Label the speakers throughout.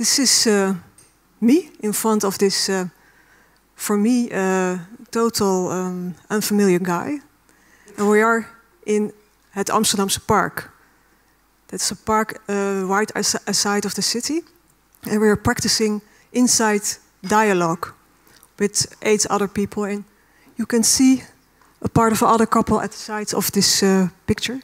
Speaker 1: This is uh, me in front of this, uh, for me, uh, total um, unfamiliar guy. And we are in het Amsterdamse Park. That's a park uh, right aside of the city. And we are practicing Insight Dialogue with eight other people. And you can see a part of another couple at the side of this uh, picture.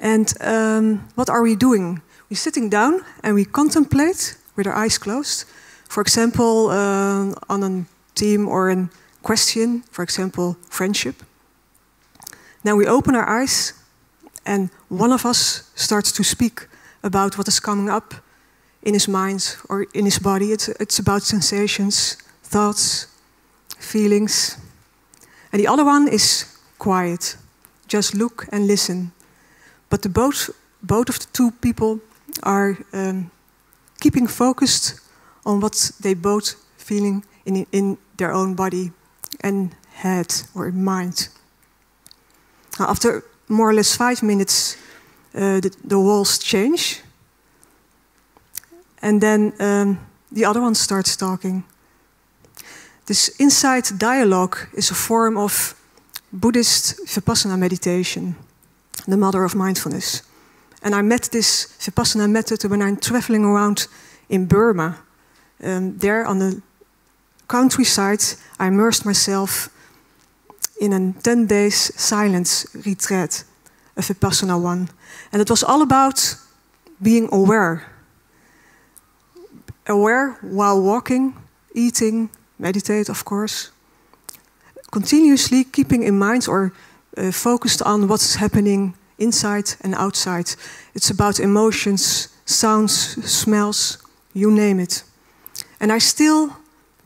Speaker 1: And um, what are we doing? We're sitting down and we contemplate with our eyes closed. For example, uh, on a theme or a question, for example, friendship. Now we open our eyes and one of us starts to speak about what is coming up in his mind or in his body. It's, it's about sensations, thoughts, feelings. And the other one is quiet. Just look and listen. But the both, both of the two people are um, keeping focused on what they both feeling in, in their own body and head or mind. After more or less five minutes, uh, the, the, walls change. And then um, the other one starts talking. This Insight Dialogue is a form of Buddhist Vipassana meditation, the mother of mindfulness. And I met this Vipassana method when I'm traveling around in Burma. Um, there on the countryside, I immersed myself in a 10 days silence retreat, a Vipassana one. And it was all about being aware. Aware while walking, eating, meditate, of course. Continuously keeping in mind or uh, focused on what's happening inside and outside. It's about emotions, sounds, smells, you name it. And I still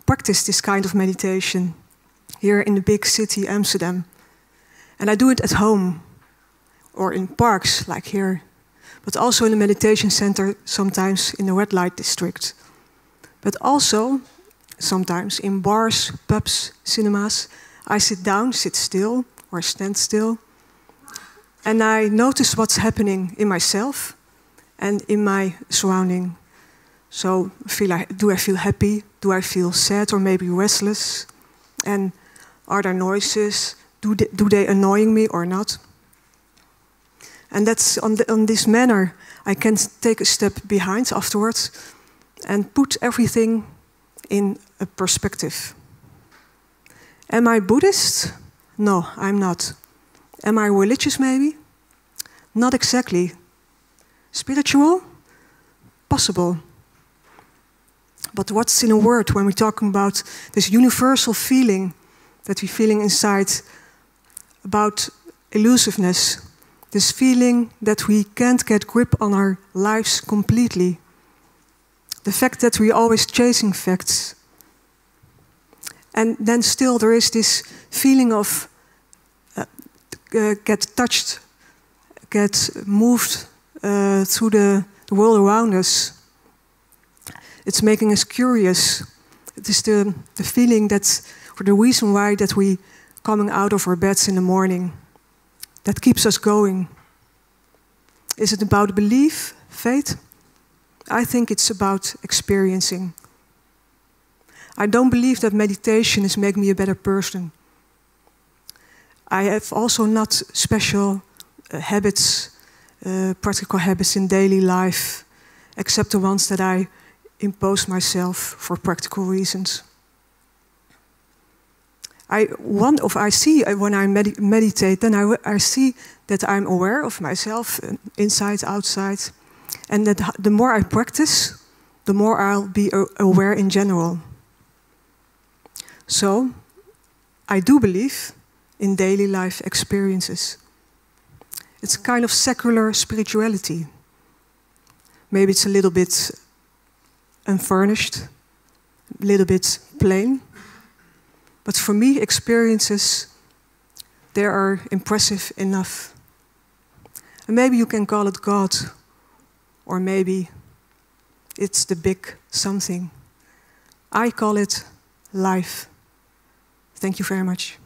Speaker 1: practice this kind of meditation here in the big city, Amsterdam. And I do it at home or in parks like here, but also in a meditation center, sometimes in the red light district. But also sometimes in bars, pubs, cinemas, I sit down, sit still, or stand still, and I notice what's happening in myself and in my surrounding. So, feel I, do I feel happy? Do I feel sad or maybe restless? And are there noises? Do they, do they annoying me or not? And that's on, the, on this manner I can take a step behind afterwards and put everything in a perspective. Am I Buddhist? No, I'm not. Am I religious, maybe? Not exactly. Spiritual? Possible. But what's in a word when we're talking about this universal feeling that we're feeling inside about elusiveness, this feeling that we can't get grip on our lives completely, the fact that we're always chasing facts. And then still there is this feeling of uh, get touched, get moved uh, through the, the world around us. It's making us curious. It is the, the feeling that for the reason why that we coming out of our beds in the morning that keeps us going. Is it about belief, faith? I think it's about experiencing. I don't believe that meditation is making me a better person. I have also not special uh, habits, uh, practical habits in daily life, except the ones that I impose myself for practical reasons. I want, of I see uh, when I med meditate, then I, I see that I'm aware of myself, uh, inside, outside, and that the more I practice, the more I'll be aware in general. So, I do believe in daily life experiences. It's kind of secular spirituality. Maybe it's a little bit unfurnished, a little bit plain. But for me, experiences, they are impressive enough. And maybe you can call it God, or maybe it's the big something. I call it life. Thank you very much.